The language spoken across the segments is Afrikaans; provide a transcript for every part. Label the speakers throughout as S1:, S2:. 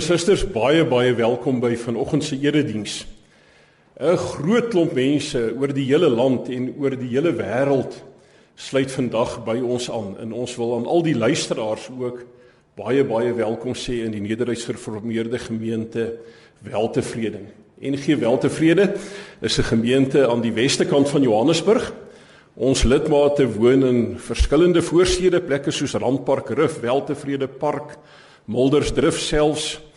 S1: En susters, baie baie welkom by vanoggend se erediens. 'n Groot klomp mense oor die hele land en oor die hele wêreld sluit vandag by ons aan en ons wil aan al die luisteraars ook baie baie welkom sê in die Nederduits Gereformeerde Gemeente Weltevrede. NG Weltevrede is 'n gemeente aan die weste kant van Johannesburg. Ons lidmate woon in verskillende voorstede plekke soos Randpark, Rif, Weltevrede Park, Muldersdrift selfs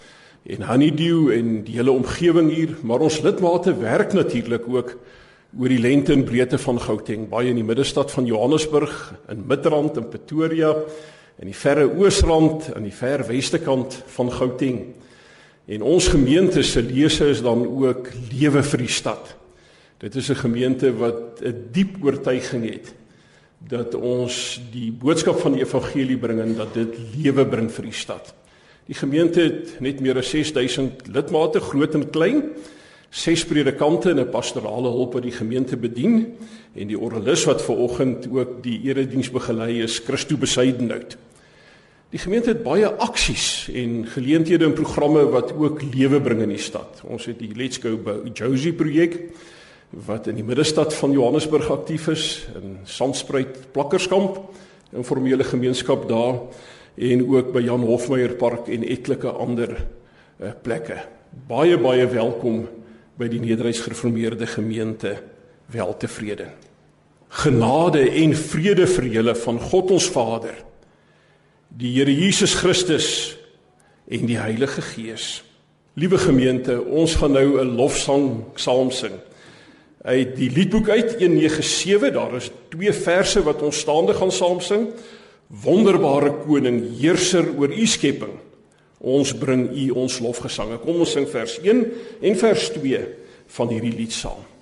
S1: en Honeydew en die hele omgewing hier, maar ons lidmate werk natuurlik ook oor die lengte en breedte van Gauteng, baie in die middestad van Johannesburg, in Midrand en Pretoria, in die verre Oosrand en die ver weste kant van Gauteng. En ons gemeente se lese is dan ook lewe vir die stad. Dit is 'n gemeente wat 'n diep oortuiging het dat ons die boodskap van die evangelie bring en dat dit lewe bring vir die stad. Die gemeente het net meer as 6000 lidmate, groot en klein. Ses predikante en 'n pastorale hulp wat die gemeente bedien en die orgelis wat ver oggend ook die erediens begelei is, Christo Besuidenhout. Die gemeente het baie aksies en geleenthede en programme wat ook lewe bring in die stad. Ons het die Let's Go Josie projek wat in die middestad van Johannesburg aktief is in Sandspruit Plakkerskamp, 'n formele gemeenskap daar en ook by Jan Hofmeyer Park en etlike ander uh, plekke. Baie baie welkom by die Nederduits Gereformeerde Gemeente Weltevrede. Genade en vrede vir julle van God ons Vader, die Here Jesus Christus en die Heilige Gees. Liewe gemeente, ons gaan nou 'n lofsang saam sing uit die liedboek uit 197 daar is twee verse wat ons staande gaan saam sing wonderbare koning heerser oor u skepping. Ons bring u ons lofgesange. Kom ons sing vers 1 en vers 2 van hierdie lied saam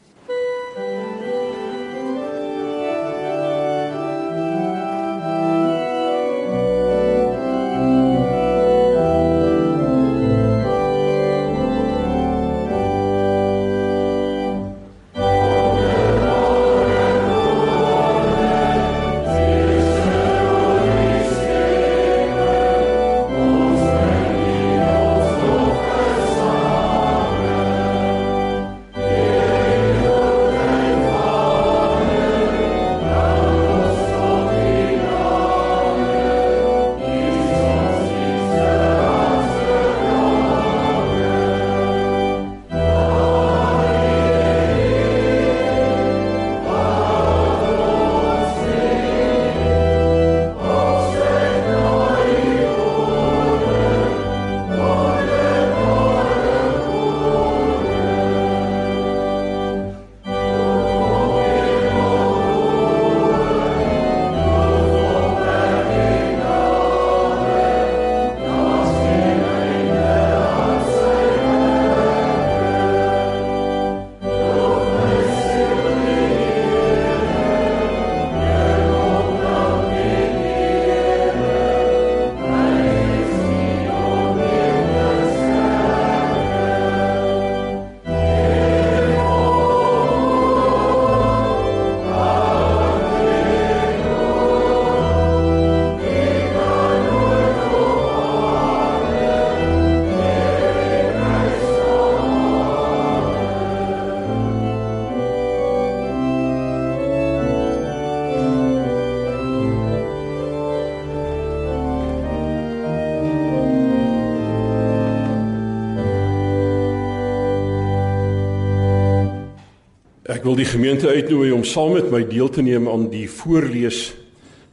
S1: Ek wil die gemeente uitnooi om saam met my deel te neem aan die voorlees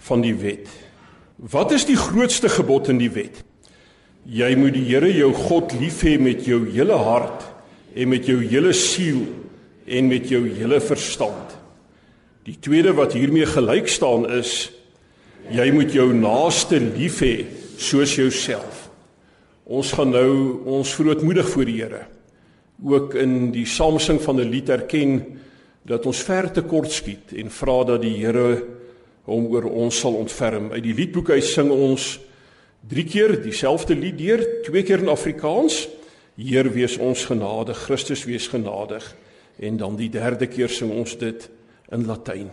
S1: van die wet. Wat is die grootste gebod in die wet? Jy moet die Here jou God lief hê met jou hele hart en met jou hele siel en met jou hele verstand. Die tweede wat hiermee gelyk staan is jy moet jou naaste lief hê soos jouself. Ons gaan nou ons vrootmoedig voor die Here ook in die saamsing van 'n lied erken dat ons ver te kort skiet en vra dat die Here hom oor ons sal ontferm. Uit die liedboek hy sing ons drie keer dieselfde lied deur, twee keer in Afrikaans. Heer wees ons genadig, Christus wees genadig en dan die derde keer sing ons dit in Latyn.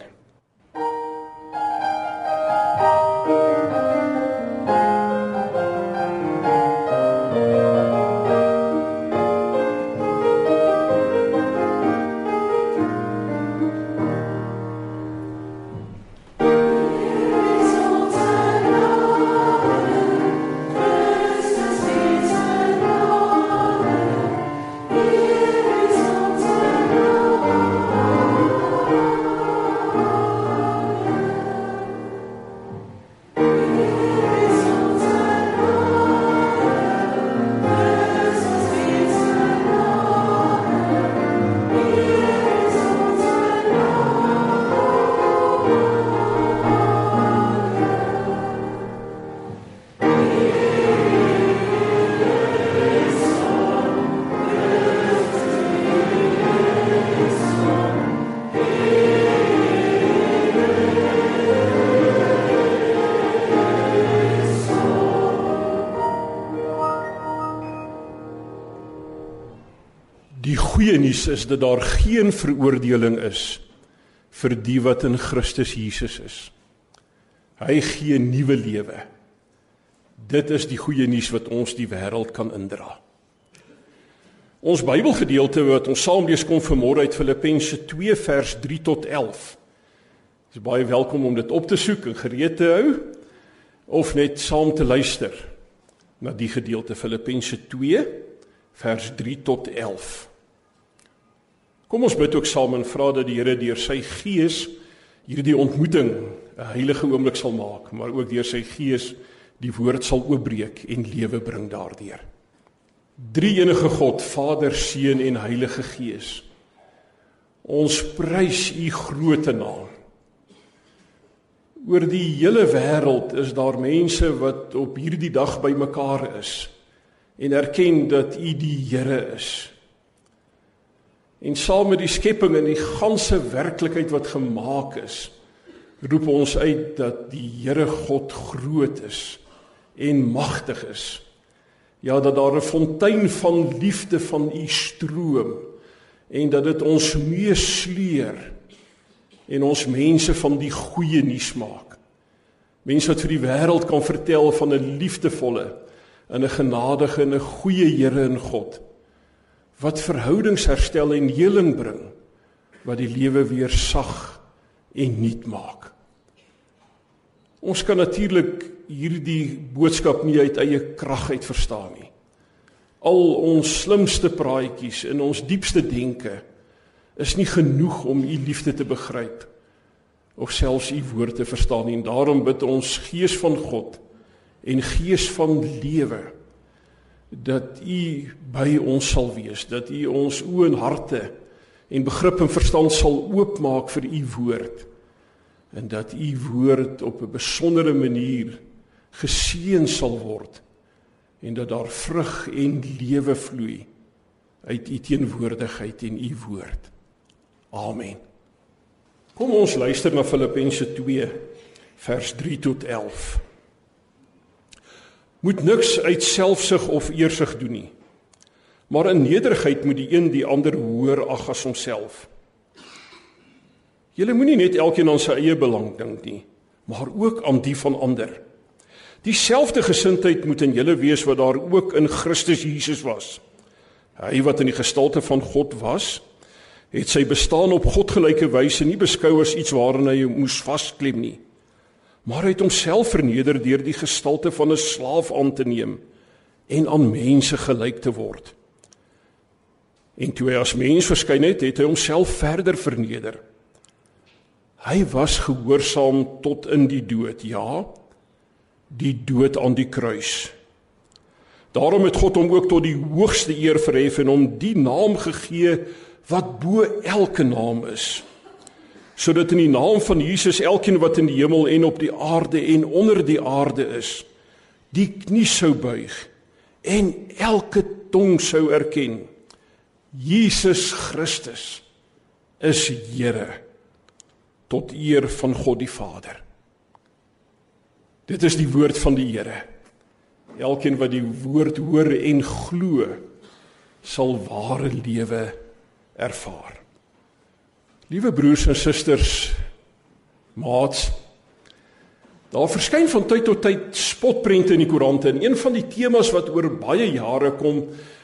S1: Goeie nuus is dat daar geen veroordeling is vir die wat in Christus Jesus is. Hy gee nuwe lewe. Dit is die goeie nuus wat ons die wêreld kan indra. Ons Bybelgedeelte wat ons saam lees kom vanmôre uit Filippense 2 vers 3 tot 11. Jy is baie welkom om dit op te soek en gereed te hou of net saam te luister na die gedeelte Filippense 2 vers 3 tot 11. Kom ons bid ook saam en vra dat die Here deur sy Gees hierdie ontmoeting 'n heilige oomblik sal maak, maar ook deur sy Gees die woord sal oopbreek en lewe bring daardeur. Drie enige God, Vader, Seun en Heilige Gees. Ons prys u groot naam. Oor die hele wêreld is daar mense wat op hierdie dag bymekaar is en erken dat U die Here is. En saam met die skepping en die ganse werklikheid wat gemaak is, roep ons uit dat die Here God groot is en magtig is. Ja, dat daar 'n fontein van liefde van U stroom en dat dit ons meesleer en ons mense van die goeie nuus maak. Mense wat vir die wêreld kan vertel van 'n liefdevolle en 'n genadige en 'n goeie Here en God wat verhoudings herstel en heling bring wat die lewe weer sag en nuut maak. Ons kan natuurlik hierdie boodskap nie uit eie krag uit verstaan nie. Al ons slimste praatjies en ons diepste denke is nie genoeg om u liefde te begryp of selfs u woord te verstaan nie. En daarom bid ons Gees van God en Gees van lewe dat u by ons sal wees, dat u ons oë en harte en begrip en verstand sal oopmaak vir u woord en dat u woord op 'n besondere manier geseën sal word en dat daar vrug en lewe vloei uit u teenwoordigheid en u woord. Amen. Kom ons luister na Filippense 2 vers 3 tot 11 moet niks uit selfsug of eersug doen nie. Maar in nederigheid moet die een die ander hoër ag as homself. Julle moenie net elkeen aan sy eie belang dink nie, maar ook aan die van ander. Dieselfde gesindheid moet in julle wees wat daar ook in Christus Jesus was. Hy wat in die gestalte van God was, het sy bestaan op godgelyke wyse nie beskou as iets waaraan hy moes vasklem nie maar hy het homself verneder deur die gestalte van 'n slaaf aan te neem en aan mense gelyk te word. En toe hy as mens verskyn het, het hy homself verder verneder. Hy was gehoorsaam tot in die dood, ja, die dood aan die kruis. Daarom het God hom ook tot die hoogste eer verhef en hom die naam gegee wat bo elke naam is sodat in die naam van Jesus elkeen wat in die hemel en op die aarde en onder die aarde is, die knie sou buig en elke tong sou erken Jesus Christus is Here tot eer van God die Vader. Dit is die woord van die Here. Elkeen wat die woord hoor en glo, sal ware lewe ervaar. Liewe broers en susters, maats, daar verskyn van tyd tot tyd spotprente in die koerante en een van die temas wat oor baie jare kom,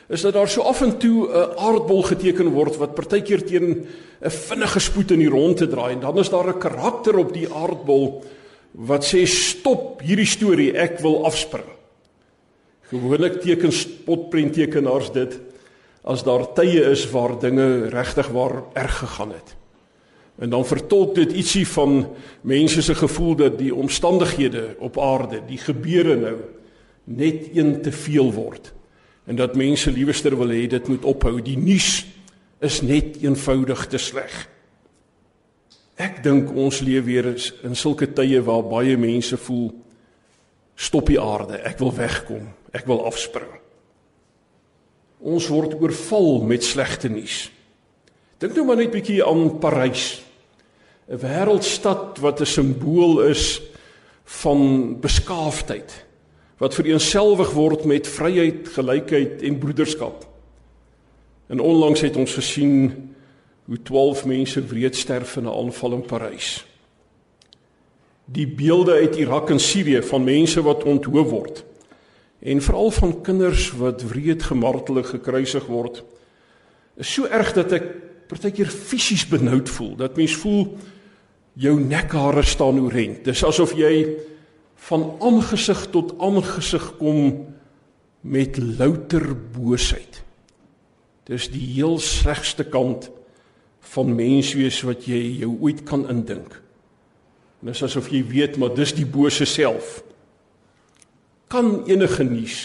S1: is dat daar so af en toe 'n aardbol geteken word wat partykeer teen 'n vinnige spoed in die rondte draai en dan is daar 'n karakter op die aardbol wat sê stop hierdie storie, ek wil afspring. Gewoonlik teken spotprenttekenaars dit as daar tye is waar dinge regtig waar erg gegaan het. En dan vertolk dit ietsie van mense se gevoel dat die omstandighede op aarde, die gebeure nou net een te veel word. En dat mense liewerster wil hê dit moet ophou. Die nuus is net eenvoudig te sleg. Ek dink ons leef weer in sulke tye waar baie mense voel stop die aarde, ek wil wegkom, ek wil afspring. Ons word oorval met slegte nuus. Dink nou maar net bietjie aan Parys. 'n wêreldstad wat 'n simbool is van beskaafdheid wat vereenselwig word met vryheid, gelykheid en broederskap. En onlangs het ons gesien hoe 12 mense wreed sterf in 'n aanval in Parys. Die beelde uit Irak en Sirië van mense wat onthou word en veral van kinders wat wreed gemartel en gekruisig word is so erg dat ek partykeer fisies benoud voel. Dat mens voel jou nekhare staan oorent. Dis asof jy van aangesig tot aangesig kom met louter boosheid. Dis die heel slegste kant van menswees wat jy jou ooit kan indink. En dis asof jy weet maar dis die bose self. Kan enige nuus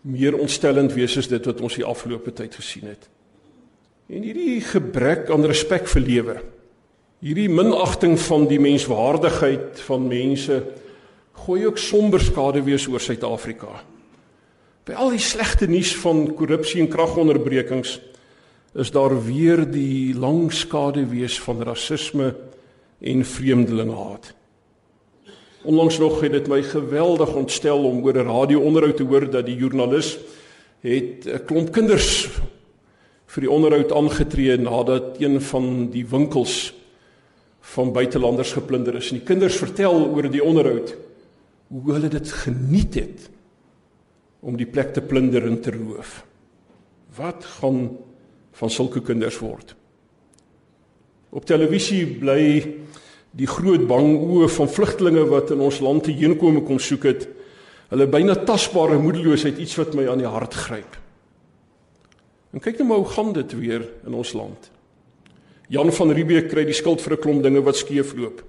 S1: meer ontstellend wees as dit wat ons die afgelope tyd gesien het? En hierdie gebrek aan respek vir lewe, hierdie minagting van die menswaardigheid van mense gooi ook somber skade wees oor Suid-Afrika. By al die slegte nuus van korrupsie en kragonderbrekings is daar weer die lang skade wees van rasisme en vreemdelingehaat. Onlangs nog het dit my geweldig ontstel om oor 'n radio-onderhoud te hoor dat die joernalis het 'n klomp kinders vir die onderhoud aangetree nadat een van die winkels van buitelanders geplunder is. En die kinders vertel oor die onderhoud hoe hulle dit geniet het om die plek te plunder en te roof. Wat gaan van sulke kinders word? Op televisie bly die groot bang oë van vlugtelinge wat in ons land te heenkome kom soek het. Hulle byna tasbare moedeloosheid iets wat my aan die hart gryp. En kyk nou maar hoe gaan dit weer in ons land. Jan van Riebeeck kry die skuld vir 'n klomp dinge wat skeefloop.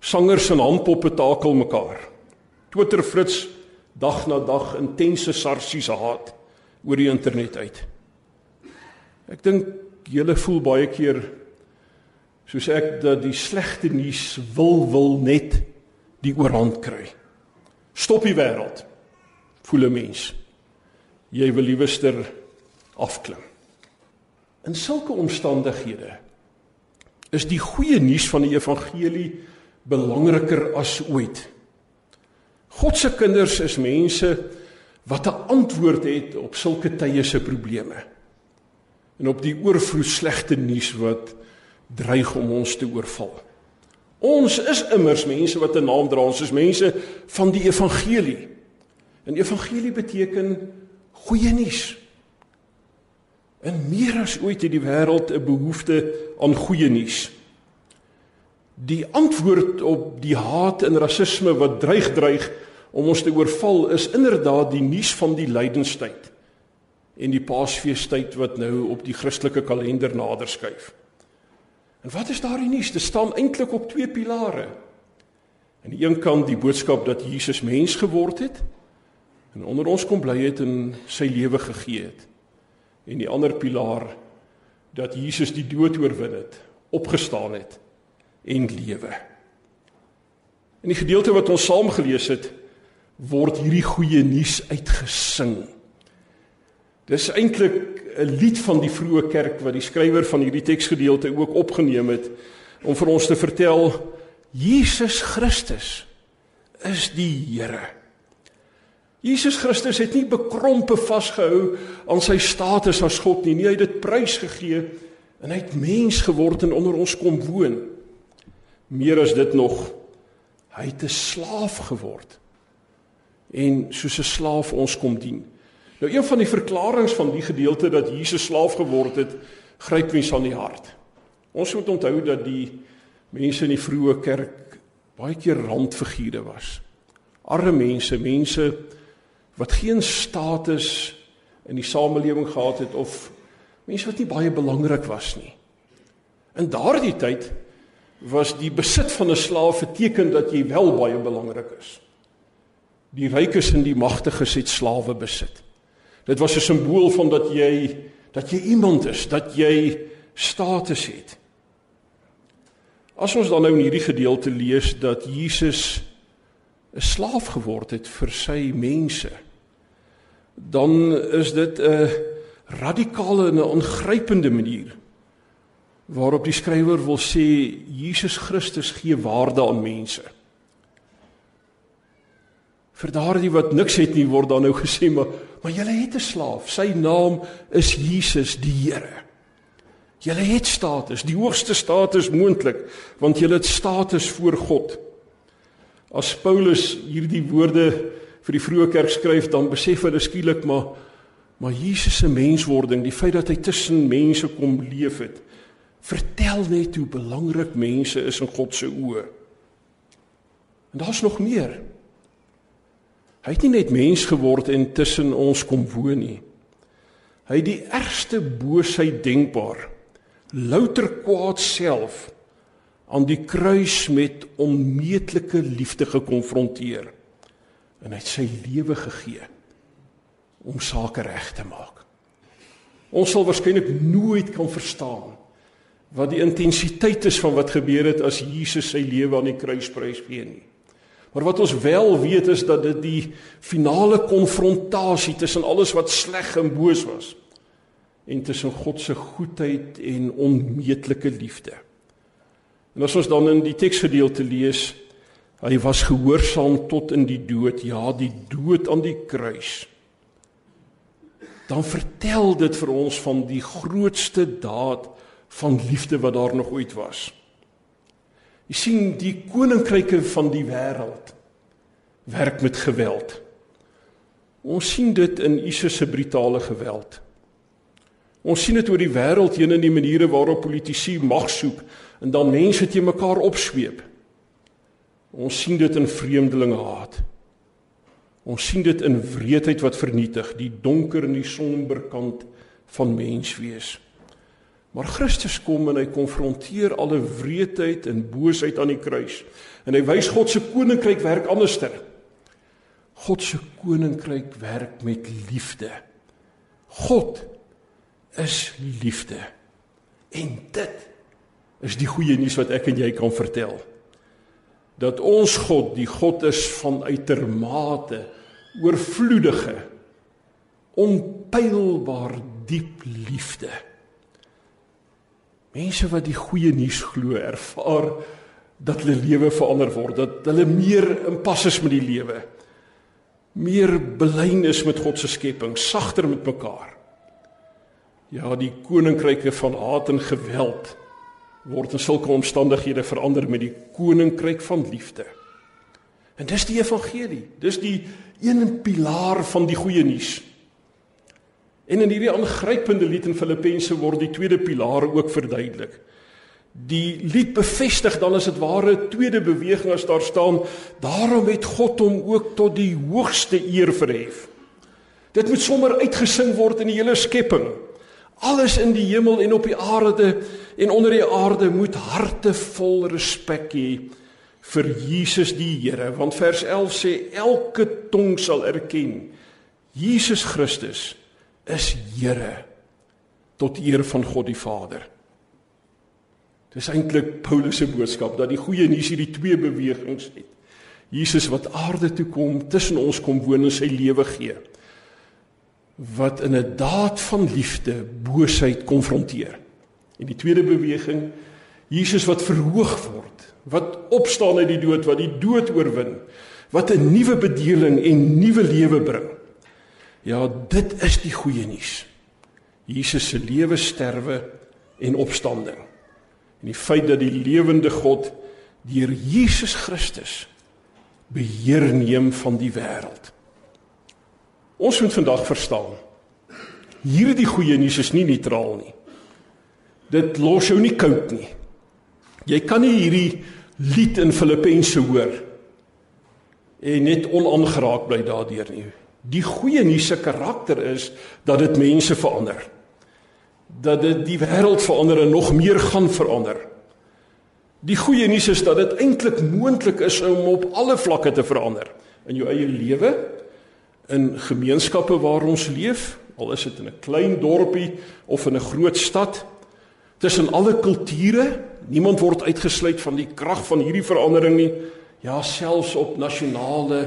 S1: Sangers en handpoppe takel mekaar. Twitter Fritz dag na dag intense sarsiese haat oor die internet uit. Ek dink julle voel baie keer soos ek dat die slegte nuus wil wil net die oorhand kry. Stop die wêreld. Voel 'n mens. Jy wil liewer afklim. In sulke omstandighede is die goeie nuus van die evangelie belangriker as ooit. God se kinders is mense wat 'n antwoord het op sulke tye se probleme. En op die oorvloed slegte nuus wat dreig om ons te oorval. Ons is immers mense wat 'n naam dra, ons is mense van die evangelie. En evangelie beteken goeie nuus. En meer as ooit het die wêreld 'n behoefte aan goeie nuus. Die antwoord op die haat en rasisme wat dreig dreig om ons te oorval is inderdaad die nuus van die lydenstyd en die Paasfeestyd wat nou op die Christelike kalender nader skuif. En wat is daardie nuus? Dit staan eintlik op twee pilare. Aan die een kant die boodskap dat Jesus mens geword het en onder ons kom bly het en sy lewe gegee het en die ander pilaar dat Jesus die dood oorwin het, opgestaan het en lewe. In die gedeelte wat ons saam gelees het, word hierdie goeie nuus uitgesing. Dis eintlik 'n lied van die vroeë kerk wat die skrywer van hierdie teksgedeelte ook opgeneem het om vir ons te vertel Jesus Christus is die Here. Jesus Christus het nie bekrompe vasgehou aan sy status as God nie. Nee, hy het dit prys gegee en hy het mens geword en onder ons kom woon. Meer as dit nog, hy het 'n slaaf geword. En soos 'n slaaf ons kom dien. Nou een van die verklaringe van die gedeelte dat Jesus slaaf geword het, gryp mens aan die hart. Ons moet onthou dat die mense in die vroeë kerk baie keer randfigure was. Arme mense, mense wat geen status in die samelewing gehad het of mense wat nie baie belangrik was nie. In daardie tyd was die besit van 'n slaaf 'n teken dat jy wel baie belangrik is. Die rykes en die magtiges het slawe besit. Dit was 'n simbool van dat jy dat jy iemand is, dat jy status het. As ons dan nou in hierdie gedeelte lees dat Jesus 'n slaaf geword het vir sy mense, dan is dit 'n radikale en 'n ongrypende manier waarop die skrywer wil sê Jesus Christus gee waarde aan mense. Vir daardie wat niks het nie word dan nou gesê maar maar julle het 'n slaaf. Sy naam is Jesus die Here. Julle het status, die hoogste status moontlik, want julle het status voor God. As Paulus hierdie woorde vir die vroeë kerk skryf, dan besef hulle skielik maar maar Jesus se menswording, die feit dat hy tussen mense kom leef het, vertel net hoe belangrik mense is in God se oë. En daar's nog meer. Hy het nie net mens geword en tussen ons kom woon nie. Hy het die ergste boosheid denkbaar, louter kwaad self aan die kruis met onmeetlike liefde gekonfronteer en hy het sy lewe gegee om sake reg te maak. Ons sal waarskynlik nooit kan verstaan wat die intensiteit is van wat gebeur het as Jesus sy lewe aan die kruis prys gee nie. Maar wat ons wel weet is dat dit die finale konfrontasie tussen alles wat sleg en boos was en tussen God se goedheid en onmeetlike liefde. En as ons dan in die teksgedeelte lees, hy was gehoorsaam tot in die dood, ja, die dood aan die kruis. Dan vertel dit vir ons van die grootste daad van liefde wat daar nog ooit was. Jy sien die koninkryke van die wêreld werk met geweld. Ons sien dit in Jesus se brutale geweld. Ons sien dit oor die wêreld heen in die maniere waarop politici mag soek en dan mense te mekaar opsweep. Ons sien dit in vreemdelingehaat. Ons sien dit in wreedheid wat vernietig, die donker en die somber kant van menswees. Maar Christus kom en hy konfronteer alle wreedheid en boosheid aan die kruis. En hy wys God se koninkryk werk anderster. God se koninkryk werk met liefde. God is liefde. En dit is die goeie nuus wat ek en jy kan vertel. Dat ons God die God is van uitermate oorvloedige onpylbaar diep liefde. Mense wat die goeie nuus glo, ervaar dat hulle lewe verander word, dat hulle meer in pas is met die lewe. Meer belyn is met God se skepping, sagter met mekaar. Ja, die koninkryke van haat en geweld word in sulke omstandighede verander met die koninkryk van liefde. En dis die evangelie. Dis die een pilaar van die goeie nuus. En in hierdie aangrypende lied in Filippense word die tweede pilaar ook verduidelik. Die lied bevestig dan as dit ware 'n tweede beweging as daar staan, daarom het God hom ook tot die hoogste eer verhef. Dit moet sommer uitgesing word in die hele skepping. Alles in die hemel en op die aarde en onder die aarde moet harte vol respek hê vir Jesus die Here, want vers 11 sê elke tong sal erken Jesus Christus is Here tot eer van God die Vader. Dis eintlik Paulus se boodskap dat die goeie nuus hierdie twee bewegings het. Jesus wat aarde toe kom, tussen ons kom woon en sy lewe gee. Wat in 'n daad van liefde boosheid konfronteer. En die tweede beweging, Jesus wat verhoog word, wat opstaan uit die dood, wat die dood oorwin, wat 'n nuwe bedeling en nuwe lewe bring. Ja, dit is die goeie nuus. Jesus se lewe, sterwe en opstanding. En die feit dat die lewende God deur Jesus Christus beheer neem van die wêreld. Ons moet vandag verstaan. Hierdie goeie nuus is nie neutraal nie. Dit los jou nie koud nie. Jy kan nie hierdie lied in Filippense hoor en net onaangeraak bly daardeur nie. Die goeie nuus se karakter is dat dit mense verander. Dat dit die wêreld verander en nog meer gaan verander. Die goeie nuus is dat dit eintlik moontlik is om op alle vlakke te verander in jou eie lewe, in gemeenskappe waar ons leef, al is dit in 'n klein dorpie of in 'n groot stad, tussen alle kulture, niemand word uitgesluit van die krag van hierdie verandering nie, ja selfs op nasionale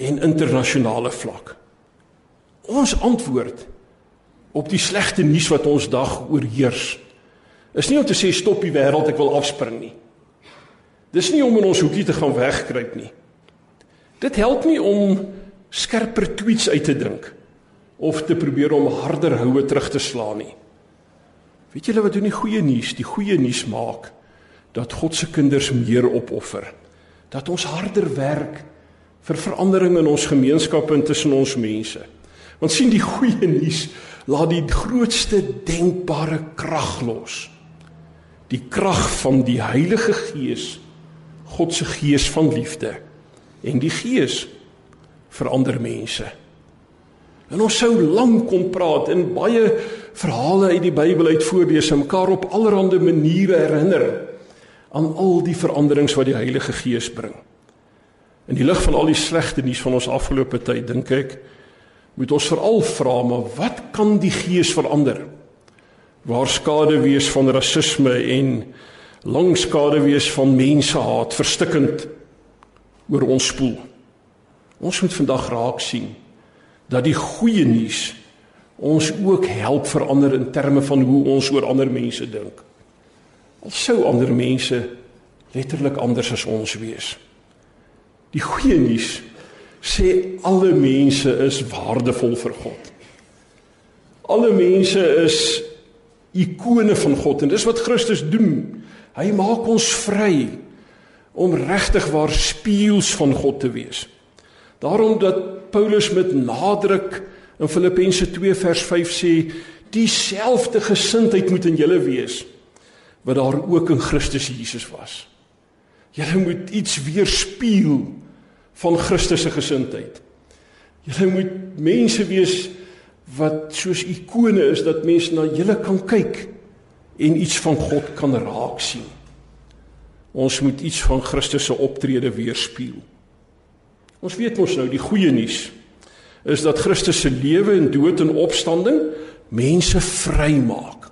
S1: en internasionale vlak. Ons antwoord op die slegte nuus wat ons dag oorheers is nie om te sê stop die wêreld ek wil afspring nie. Dis nie om in ons hoekie te gaan wegkruip nie. Dit help nie om skerper tweets uit te dink of te probeer om harder houe terug te slaan nie. Weet julle wat doen die goeie nuus? Die goeie nuus maak dat God se kinders meer opoffer. Dat ons harder werk vir verandering in ons gemeenskappe en tussen ons mense. Want sien die goeie nuus laat die grootste denkbare krag los. Die krag van die Heilige Gees, God se Gees van liefde en die Gees verander mense. En ons sou lank kon praat en baie verhale uit die Bybel uit voorlees en mekaar op allerlei maniere herinner aan al die veranderings wat die Heilige Gees bring. In die lig van al die slegte nuus van ons afgelope tyd, dink ek, moet ons veral vra maar wat kan die gees verander? Waar skade wees van rasisme en lang skade wees van mensehaat verstikkend oor ons spoel. Ons moet vandag raak sien dat die goeie nuus ons ook help verander in terme van hoe ons oor ander mense dink. Al sou ander mense letterlik anders as ons wees. Die goeie nuus sê alle mense is waardevol vir God. Alle mense is ikone van God en dis wat Christus doen. Hy maak ons vry om regtig waar spieëls van God te wees. Daarom dat Paulus met nadruk in Filippense 2 vers 5 sê dieselfde gesindheid moet in julle wees wat daar ook in Christus Jesus was. Julle moet iets weerspieël van Christus se gesindheid. Julle moet mense wees wat soos ikone is dat mense na julle kan kyk en iets van God kan raak sien. Ons moet iets van Christus se optrede weerspieël. Ons weet mos nou die goeie nuus is dat Christus se lewe en dood en opstanding mense vrymaak.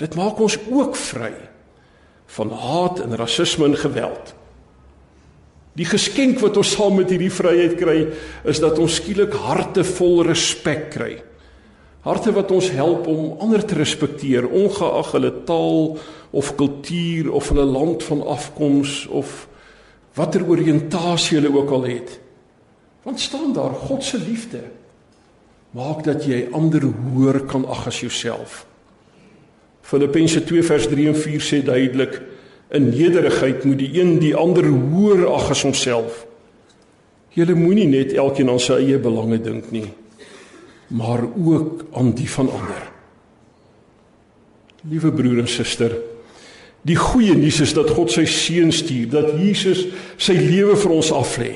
S1: Dit maak ons ook vry van haat en rasisme en geweld. Die geskenk wat ons saam met hierdie vryheid kry, is dat ons skielik harte vol respek kry. Harte wat ons help om ander te respekteer, ongeag hulle taal of kultuur of hulle land van afkoms of watter oriëntasie hulle ook al het. Want staan daar God se liefde maak dat jy ander hoër kan ag as jouself. Filippense 2 vers 3 en 4 sê duidelik In nederigheid moet die een die ander hoër ag as homself. Julle moenie net elkeen aan sy eie belange dink nie, maar ook aan die van ander. Liewe broer en suster, die goeie nuus is dat God sy seun stuur, dat Jesus sy lewe vir ons aflê.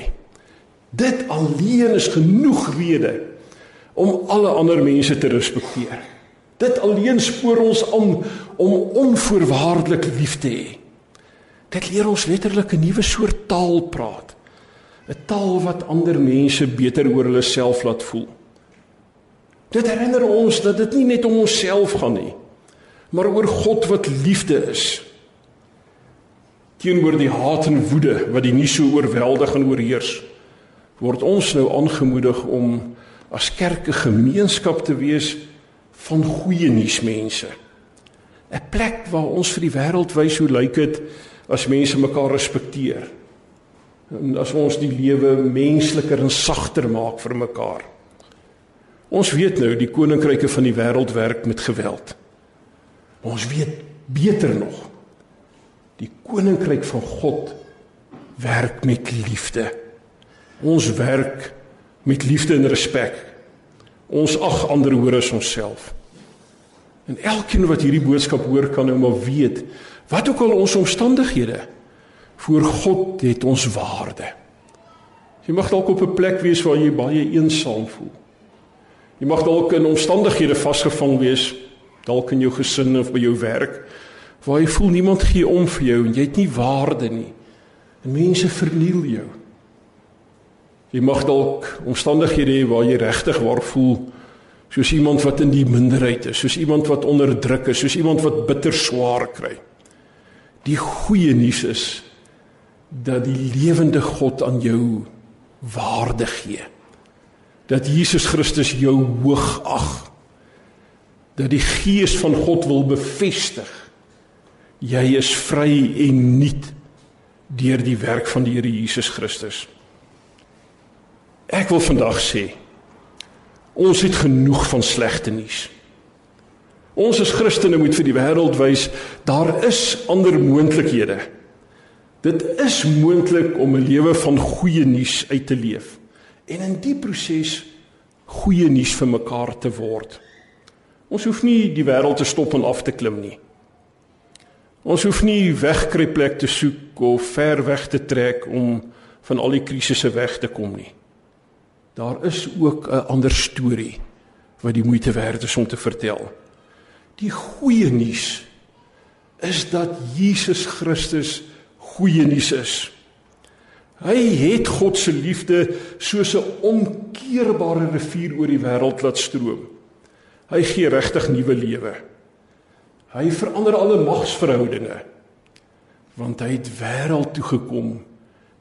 S1: Dit alleen is genoeg rede om alle ander mense te respekteer. Dit alleen spoor ons aan om onvoorwaardelik lief te hê. Dit leer ons letterlik 'n nuwe soort taal praat. 'n Taal wat ander mense beter oor hulle self laat voel. Dit herinner ons dat dit nie net om onsself gaan nie, maar oor God wat liefde is. Teenoor die haat en woede wat die nie so oorweldig en oorheers, word ons nou aangemoedig om as kerk 'n gemeenskap te wees van goeie nuusmense. 'n Plek waar ons vir die wêreld wys hoe lyk dit as mense mekaar respekteer. En as ons die lewe mensliker en sagter maak vir mekaar. Ons weet nou die koninkryke van die wêreld werk met geweld. Ons weet beter nog. Die koninkryk van God werk met liefde. Ons werk met liefde en respek. Ons ag ander hoër as onsself. En elkeen wat hierdie boodskap hoor kan nou maar weet Wat ook al ons omstandighede voor God het ons waarde. Jy mag dalk op 'n plek wees waar jy baie eensaam voel. Jy mag dalk in omstandighede vasgevang wees, dalk in jou gesin of by jou werk, waar jy voel niemand gee om vir jou en jy het nie waarde nie. En mense verniel jou. Jy mag dalk omstandighede hê waar jy regtig waar voel soos iemand wat in die minderheid is, soos iemand wat onderdruk is, soos iemand wat bitter swaar kry. Die goeie nuus is dat die lewende God aan jou waarde gee. Dat Jesus Christus jou hoog ag. Dat die gees van God wil bevestig. Jy is vry en nuut deur die werk van die Here Jesus Christus. Ek wil vandag sê ons het genoeg van slegte nuus. Ons as Christene moet vir die wêreld wys daar is ander moontlikhede. Dit is moontlik om 'n lewe van goeie nuus uit te leef en in die proses goeie nuus vir mekaar te word. Ons hoef nie die wêreld te stop en af te klim nie. Ons hoef nie wegkruipplek te soek of ver weg te trek om van al die krisisse weg te kom nie. Daar is ook 'n ander storie wat die moeite werd is om te vertel. Die goeie nuus is dat Jesus Christus goeie nuus is. Hy het God se liefde soos 'n onkeerbare rivier oor die wêreld laat stroom. Hy gee regtig nuwe lewe. Hy verander alle magsverhoudinge want hy het wêreld toe gekom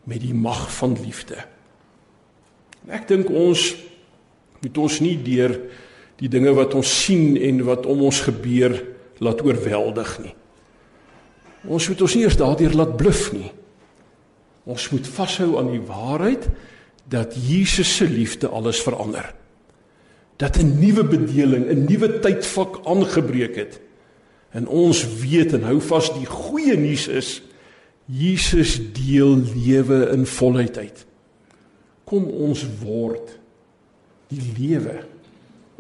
S1: met die mag van liefde. Ek dink ons moet ons nie deur die dinge wat ons sien en wat om ons gebeur laat oorweldig nie. Ons moet ons nie eers daardeur laat bluf nie. Ons moet vashou aan die waarheid dat Jesus se liefde alles verander. Dat 'n nuwe bedeling, 'n nuwe tydvak aangebreek het. En ons weet en hou vas die goeie nuus is Jesus deel lewe in volheid uit. Kom ons word die lewe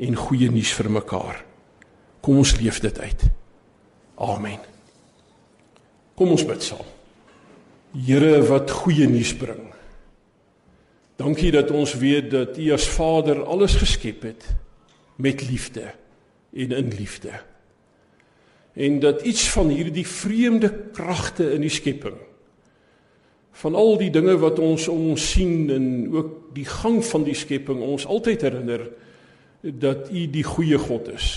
S1: en goeie nuus vir mekaar. Kom ons leef dit uit. Amen. Kom ons bid saam. Here wat goeie nuus bring. Dankie dat ons weet dat U as Vader alles geskep het met liefde en in liefde. En dat iets van hierdie vreemde kragte in die skepping van al die dinge wat ons om ons sien en ook die gang van die skepping ons altyd herinner dat U die goeie God is.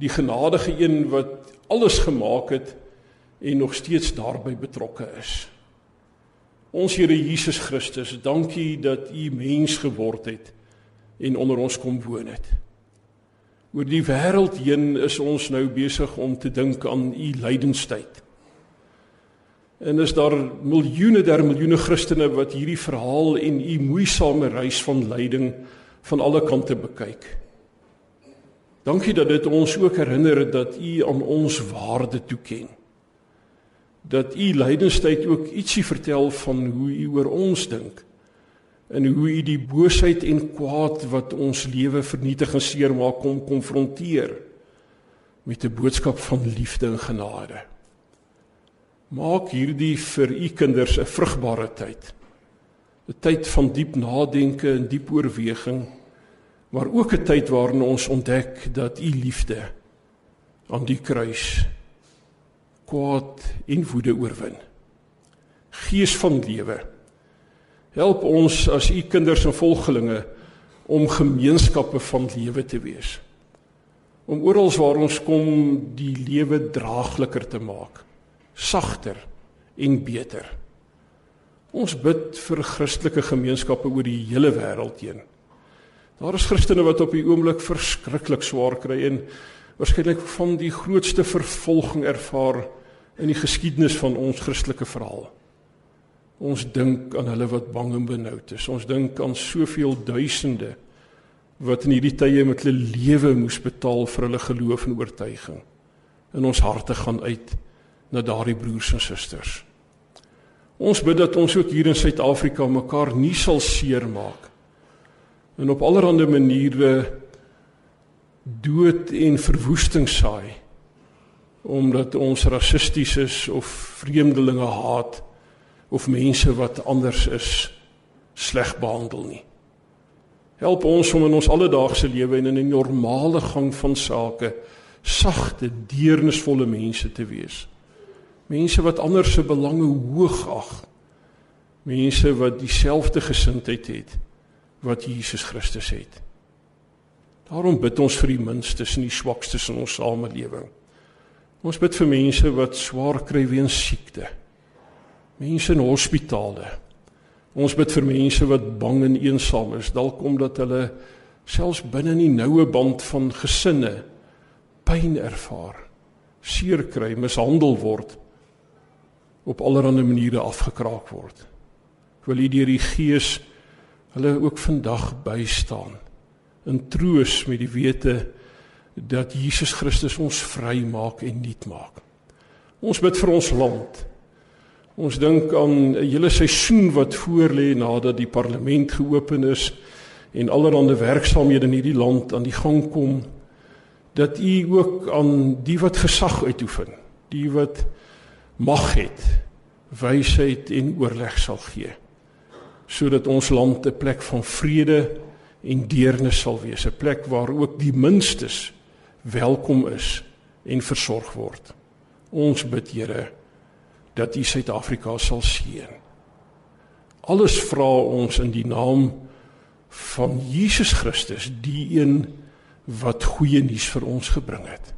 S1: Die genadige een wat alles gemaak het en nog steeds daarbey betrokke is. Ons Here Jesus Christus, dankie dat U mens geword het en onder ons kom woon het. Oor die wêreld heen is ons nou besig om te dink aan U lydenstyd. En is daar miljoene der miljoene Christene wat hierdie verhaal en U moeisame reis van lyding van alle kante bekyk. Dankie dat dit ons ook herinner dat U aan ons waarde toeken. Dat U lydenstyd ook ietsie vertel van hoe U oor ons dink en hoe U die boosheid en kwaad wat ons lewe vernietig en seermaak kom konfronteer met 'n boodskap van liefde en genade. Maak hierdie vir U kinders 'n vrugbare tyd. 'n tyd van diep nadenke en diep oorweging, maar ook 'n tyd waarin ons ontdek dat u liefde aan die kruis kwaad en woede oorwin. Gees van lewe, help ons as u kinders en volgelinge om gemeenskappe van lewe te wees. Om oral waar ons kom die lewe draagliker te maak, sagter en beter. Ons bid vir Christelike gemeenskappe oor die hele wêreld heen. Daar is Christene wat op die oomblik verskriklik swaar kry en waarskynlik van die grootste vervolging ervaar in die geskiedenis van ons Christelike verhaal. Ons dink aan hulle wat bang en benoud is. Ons dink aan soveel duisende wat in hierdie tye met hulle lewe moes betaal vir hulle geloof en oortuiging. In ons harte gaan uit na daardie broers en susters. Ons bid dat ons ook hier in Suid-Afrika mekaar nie sal seermaak en op allerlei maniere dood en verwoesting saai omdat ons rassisties is of vreemdelinge haat of mense wat anders is sleg behandel nie. Help ons om in ons alledaagse lewe en in 'n normale gang van sake sagte, deernisvolle mense te wees. Mense wat ander se belange hoog ag. Mense wat dieselfde gesindheid het wat Jesus Christus het. Daarom bid ons vir die minstes en die swakstes in ons samelewing. Ons bid vir mense wat swaar kry weens siekte. Mense in hospitale. Ons bid vir mense wat bang en eensaam is, dalk omdat hulle selfs binne in die noue band van gesinne pyn ervaar, seer kry, mishandel word op allerlei maniere afgekraak word. Ek wil U deur die Gees hulle ook vandag bystaan in troos met die wete dat Jesus Christus ons vry maak en nuut maak. Ons bid vir ons land. Ons dink aan 'n hele seisoen wat voorlê nadat die parlement geopen is en allerlei werksaamhede in hierdie land aan die gang kom dat u ook aan die wat gesag uitoefen, die wat mag het, wysheid en oorleg sal gee sodat ons land 'n plek van vrede en deernis sal wees, 'n plek waar ook die minstes welkom is en versorg word. Ons bid Here dat U Suid-Afrika sal seën. Alles vra ons in die naam van Jesus Christus, die een wat goeie nuus vir ons gebring het.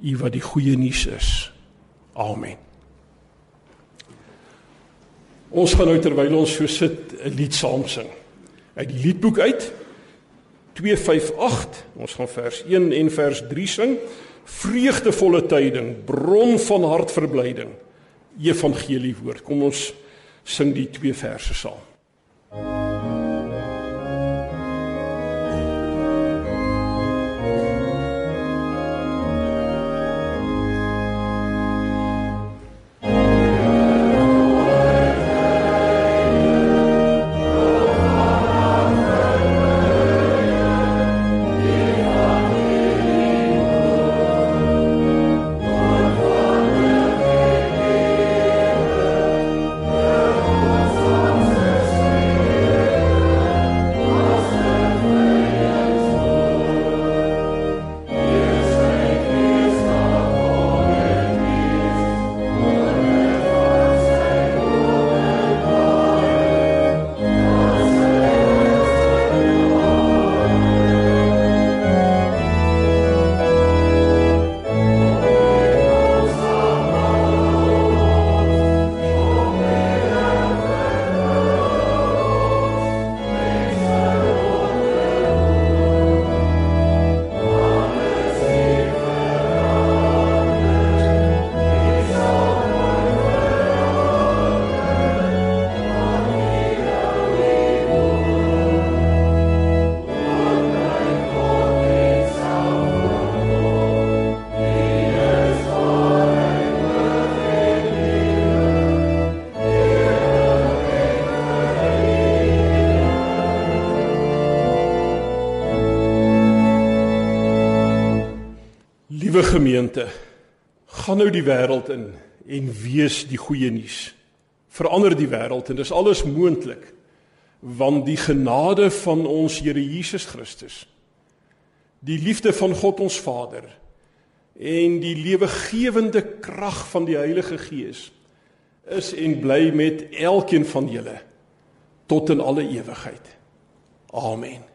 S1: U wat die goeie nuus is. Amen. Ons gaan nou terwyl ons so sit 'n lied saam sing. Uit die liedboek uit 258. Ons gaan vers 1 en vers 3 sing. Vreugdevolle tyding, bron van hartverblyding. Evangelie woord. Kom ons sing die twee verse saam. Gemeente, gaan nou die wêreld in en wees die goeie nuus. Verander die wêreld en dis alles moontlik want die genade van ons Here Jesus Christus, die liefde van God ons Vader en die lewegewende krag van die Heilige Gees is en bly met elkeen van julle tot in alle ewigheid. Amen.